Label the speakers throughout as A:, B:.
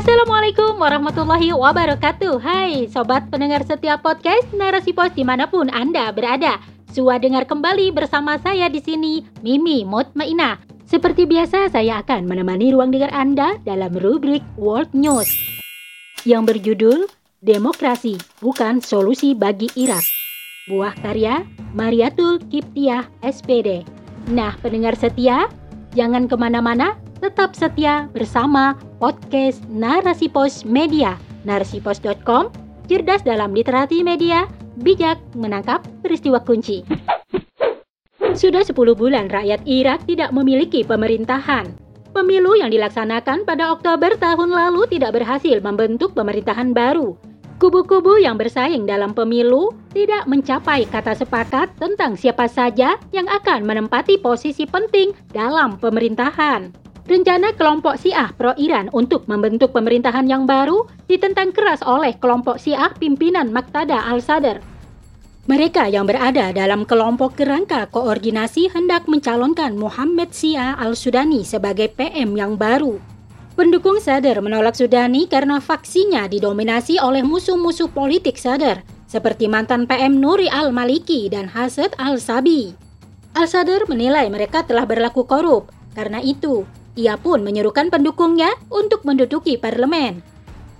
A: Assalamualaikum warahmatullahi wabarakatuh. Hai sobat pendengar setiap podcast Narasi Pos di mana pun Anda berada. Sua dengar kembali bersama saya di sini Mimi Mutmainah. Seperti biasa saya akan menemani ruang dengar Anda dalam rubrik World News Yang berjudul Demokrasi bukan solusi bagi Irak. Buah karya Mariatul Kiptiah SPD Nah pendengar setia Jangan ke mana-mana tetap setia bersama podcast Narasi Pos Media, narasipos.com, cerdas dalam literasi media, bijak menangkap peristiwa kunci. Sudah 10 bulan rakyat Irak tidak memiliki pemerintahan. Pemilu yang dilaksanakan pada Oktober tahun lalu tidak berhasil membentuk pemerintahan baru. Kubu-kubu yang bersaing dalam pemilu tidak mencapai kata sepakat tentang siapa saja yang akan menempati posisi penting dalam pemerintahan. Rencana kelompok Syiah pro-Iran untuk membentuk pemerintahan yang baru ditentang keras oleh kelompok Syiah pimpinan Maktada al-Sadr. Mereka yang berada dalam kelompok kerangka koordinasi hendak mencalonkan Muhammad Syiah al-Sudani sebagai PM yang baru. Pendukung Sadr menolak Sudani karena faksinya didominasi oleh musuh-musuh politik Sadr, seperti mantan PM Nuri al-Maliki dan Hasad al-Sabi. Al-Sadr menilai mereka telah berlaku korup, karena itu ia pun menyerukan pendukungnya untuk menduduki parlemen.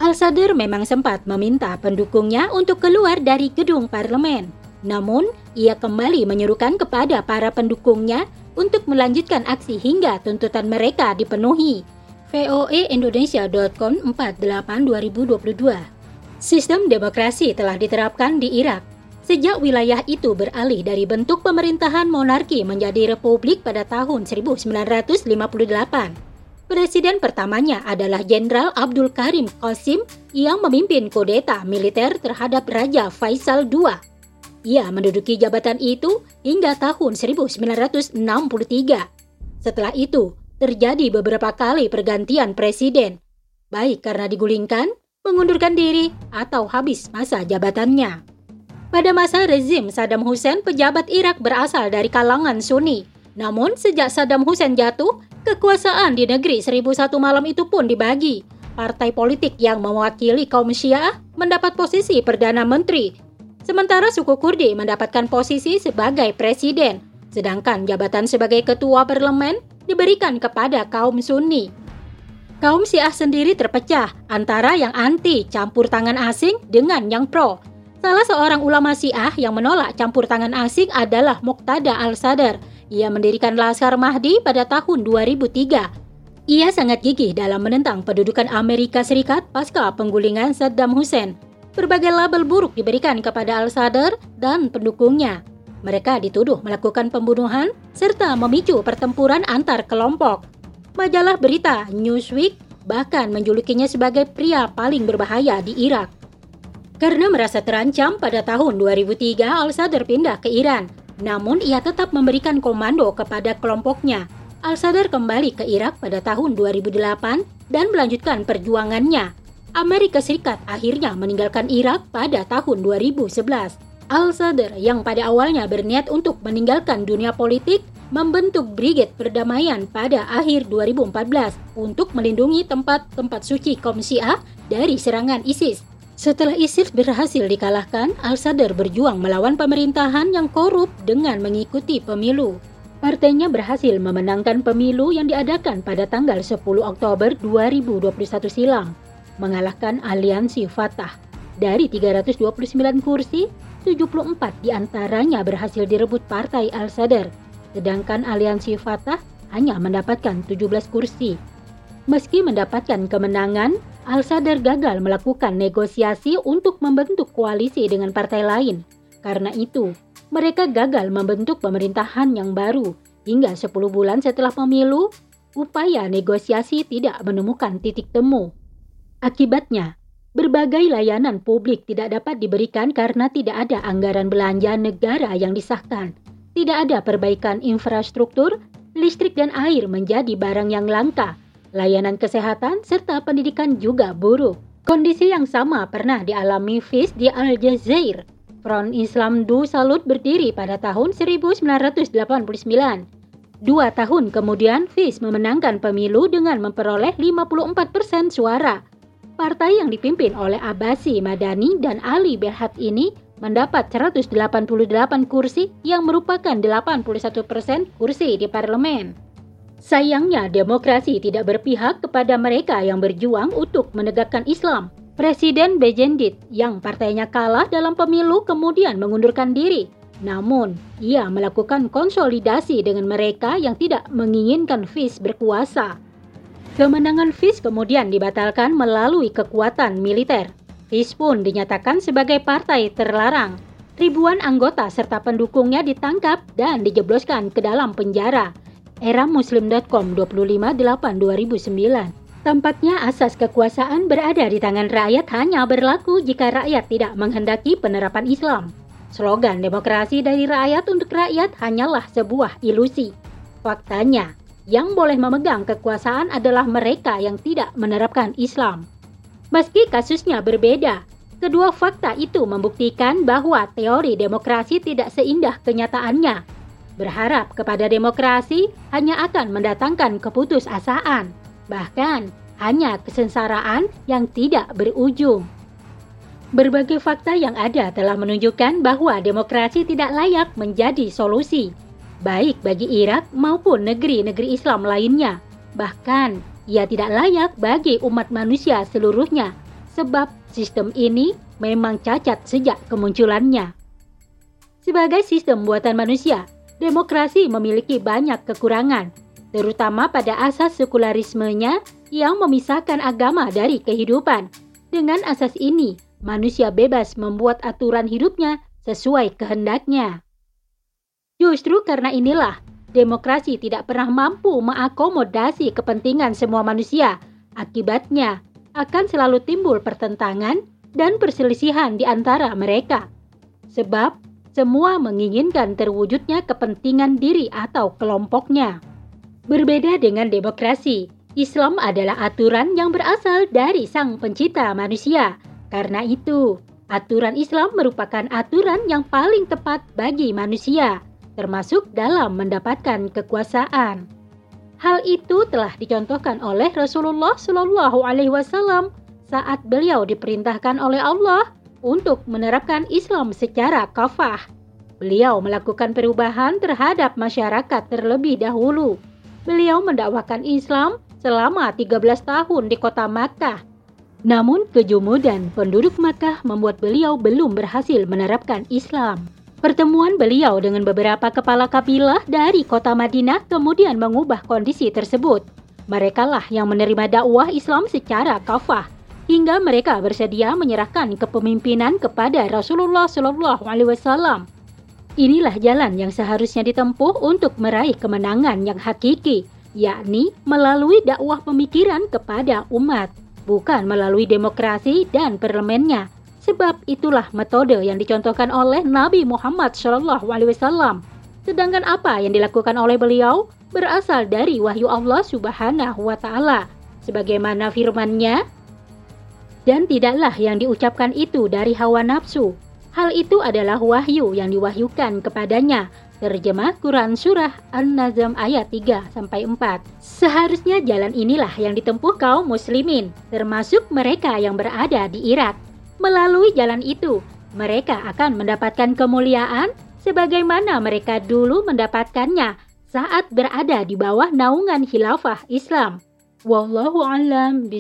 A: Al-Sadr memang sempat meminta pendukungnya untuk keluar dari gedung parlemen. Namun, ia kembali menyerukan kepada para pendukungnya untuk melanjutkan aksi hingga tuntutan mereka dipenuhi. voaindonesia.com 48 2022 Sistem demokrasi telah diterapkan di Irak Sejak wilayah itu beralih dari bentuk pemerintahan monarki menjadi republik pada tahun 1958. Presiden pertamanya adalah Jenderal Abdul Karim Qasim yang memimpin kudeta militer terhadap Raja Faisal II. Ia menduduki jabatan itu hingga tahun 1963. Setelah itu, terjadi beberapa kali pergantian presiden, baik karena digulingkan, mengundurkan diri, atau habis masa jabatannya. Pada masa rezim Saddam Hussein, pejabat Irak berasal dari kalangan Sunni. Namun, sejak Saddam Hussein jatuh, kekuasaan di negeri 1001 malam itu pun dibagi. Partai politik yang mewakili kaum Syiah mendapat posisi Perdana Menteri, sementara suku Kurdi mendapatkan posisi sebagai presiden, sedangkan jabatan sebagai ketua parlemen diberikan kepada kaum Sunni. Kaum Syiah sendiri terpecah antara yang anti campur tangan asing dengan yang pro. Salah seorang ulama Syiah yang menolak campur tangan asing adalah Muqtada al-Sadr. Ia mendirikan Laskar Mahdi pada tahun 2003. Ia sangat gigih dalam menentang pendudukan Amerika Serikat pasca penggulingan Saddam Hussein. Berbagai label buruk diberikan kepada al-Sadr dan pendukungnya. Mereka dituduh melakukan pembunuhan serta memicu pertempuran antar kelompok. Majalah berita Newsweek bahkan menjulukinya sebagai pria paling berbahaya di Irak. Karena merasa terancam pada tahun 2003 Al-Sadr pindah ke Iran. Namun ia tetap memberikan komando kepada kelompoknya. Al-Sadr kembali ke Irak pada tahun 2008 dan melanjutkan perjuangannya. Amerika Serikat akhirnya meninggalkan Irak pada tahun 2011. Al-Sadr yang pada awalnya berniat untuk meninggalkan dunia politik membentuk Brigade Perdamaian pada akhir 2014 untuk melindungi tempat-tempat suci kaum Syiah dari serangan ISIS. Setelah ISIS berhasil dikalahkan, Al-Sadr berjuang melawan pemerintahan yang korup dengan mengikuti pemilu. Partainya berhasil memenangkan pemilu yang diadakan pada tanggal 10 Oktober 2021 silam, mengalahkan aliansi Fatah. Dari 329 kursi, 74 di antaranya berhasil direbut Partai Al-Sadr, sedangkan aliansi Fatah hanya mendapatkan 17 kursi. Meski mendapatkan kemenangan, Al-Sadr gagal melakukan negosiasi untuk membentuk koalisi dengan partai lain. Karena itu, mereka gagal membentuk pemerintahan yang baru. Hingga 10 bulan setelah pemilu, upaya negosiasi tidak menemukan titik temu. Akibatnya, berbagai layanan publik tidak dapat diberikan karena tidak ada anggaran belanja negara yang disahkan. Tidak ada perbaikan infrastruktur, listrik dan air menjadi barang yang langka layanan kesehatan, serta pendidikan juga buruk. Kondisi yang sama pernah dialami Fis di Aljazair. Front Islam Du Salut berdiri pada tahun 1989. Dua tahun kemudian, Fis memenangkan pemilu dengan memperoleh 54% suara. Partai yang dipimpin oleh Abasi Madani dan Ali Berhad ini mendapat 188 kursi yang merupakan 81 persen kursi di parlemen. Sayangnya demokrasi tidak berpihak kepada mereka yang berjuang untuk menegakkan Islam. Presiden Bejendit yang partainya kalah dalam pemilu kemudian mengundurkan diri. Namun, ia melakukan konsolidasi dengan mereka yang tidak menginginkan FIS berkuasa. Kemenangan FIS kemudian dibatalkan melalui kekuatan militer. FIS pun dinyatakan sebagai partai terlarang. Ribuan anggota serta pendukungnya ditangkap dan dijebloskan ke dalam penjara. Era Muslim.com 25/8/2009 Tampaknya asas kekuasaan berada di tangan rakyat hanya berlaku jika rakyat tidak menghendaki penerapan Islam. Slogan demokrasi dari rakyat untuk rakyat hanyalah sebuah ilusi. Faktanya, yang boleh memegang kekuasaan adalah mereka yang tidak menerapkan Islam. Meski kasusnya berbeda, kedua fakta itu membuktikan bahwa teori demokrasi tidak seindah kenyataannya. Berharap kepada demokrasi hanya akan mendatangkan keputusasaan, bahkan hanya kesengsaraan yang tidak berujung. Berbagai fakta yang ada telah menunjukkan bahwa demokrasi tidak layak menjadi solusi baik bagi Irak maupun negeri-negeri Islam lainnya. Bahkan, ia tidak layak bagi umat manusia seluruhnya, sebab sistem ini memang cacat sejak kemunculannya. Sebagai sistem buatan manusia, demokrasi memiliki banyak kekurangan, terutama pada asas sekularismenya yang memisahkan agama dari kehidupan. Dengan asas ini, manusia bebas membuat aturan hidupnya sesuai kehendaknya. Justru karena inilah, demokrasi tidak pernah mampu mengakomodasi kepentingan semua manusia. Akibatnya, akan selalu timbul pertentangan dan perselisihan di antara mereka. Sebab, semua menginginkan terwujudnya kepentingan diri atau kelompoknya. Berbeda dengan demokrasi, Islam adalah aturan yang berasal dari Sang Pencipta manusia. Karena itu, aturan Islam merupakan aturan yang paling tepat bagi manusia termasuk dalam mendapatkan kekuasaan. Hal itu telah dicontohkan oleh Rasulullah Shallallahu Alaihi Wasallam saat beliau diperintahkan oleh Allah untuk menerapkan Islam secara kafah. Beliau melakukan perubahan terhadap masyarakat terlebih dahulu. Beliau mendakwakan Islam selama 13 tahun di kota Makkah. Namun kejumudan penduduk Makkah membuat beliau belum berhasil menerapkan Islam. Pertemuan beliau dengan beberapa kepala kabilah dari kota Madinah kemudian mengubah kondisi tersebut. Mereka lah yang menerima dakwah Islam secara kafah hingga mereka bersedia menyerahkan kepemimpinan kepada Rasulullah Shallallahu Alaihi Wasallam. Inilah jalan yang seharusnya ditempuh untuk meraih kemenangan yang hakiki, yakni melalui dakwah pemikiran kepada umat, bukan melalui demokrasi dan parlemennya Sebab itulah metode yang dicontohkan oleh Nabi Muhammad SAW. Sedangkan apa yang dilakukan oleh beliau berasal dari wahyu Allah Subhanahu wa taala. Sebagaimana firman-Nya, dan tidaklah yang diucapkan itu dari hawa nafsu. Hal itu adalah wahyu yang diwahyukan kepadanya. Terjemah Quran Surah An-Nazm ayat 3 sampai 4. Seharusnya jalan inilah yang ditempuh kaum muslimin, termasuk mereka yang berada di Irak. Melalui jalan itu, mereka akan mendapatkan kemuliaan sebagaimana mereka dulu mendapatkannya saat berada di bawah naungan khilafah Islam. Wallahu alam.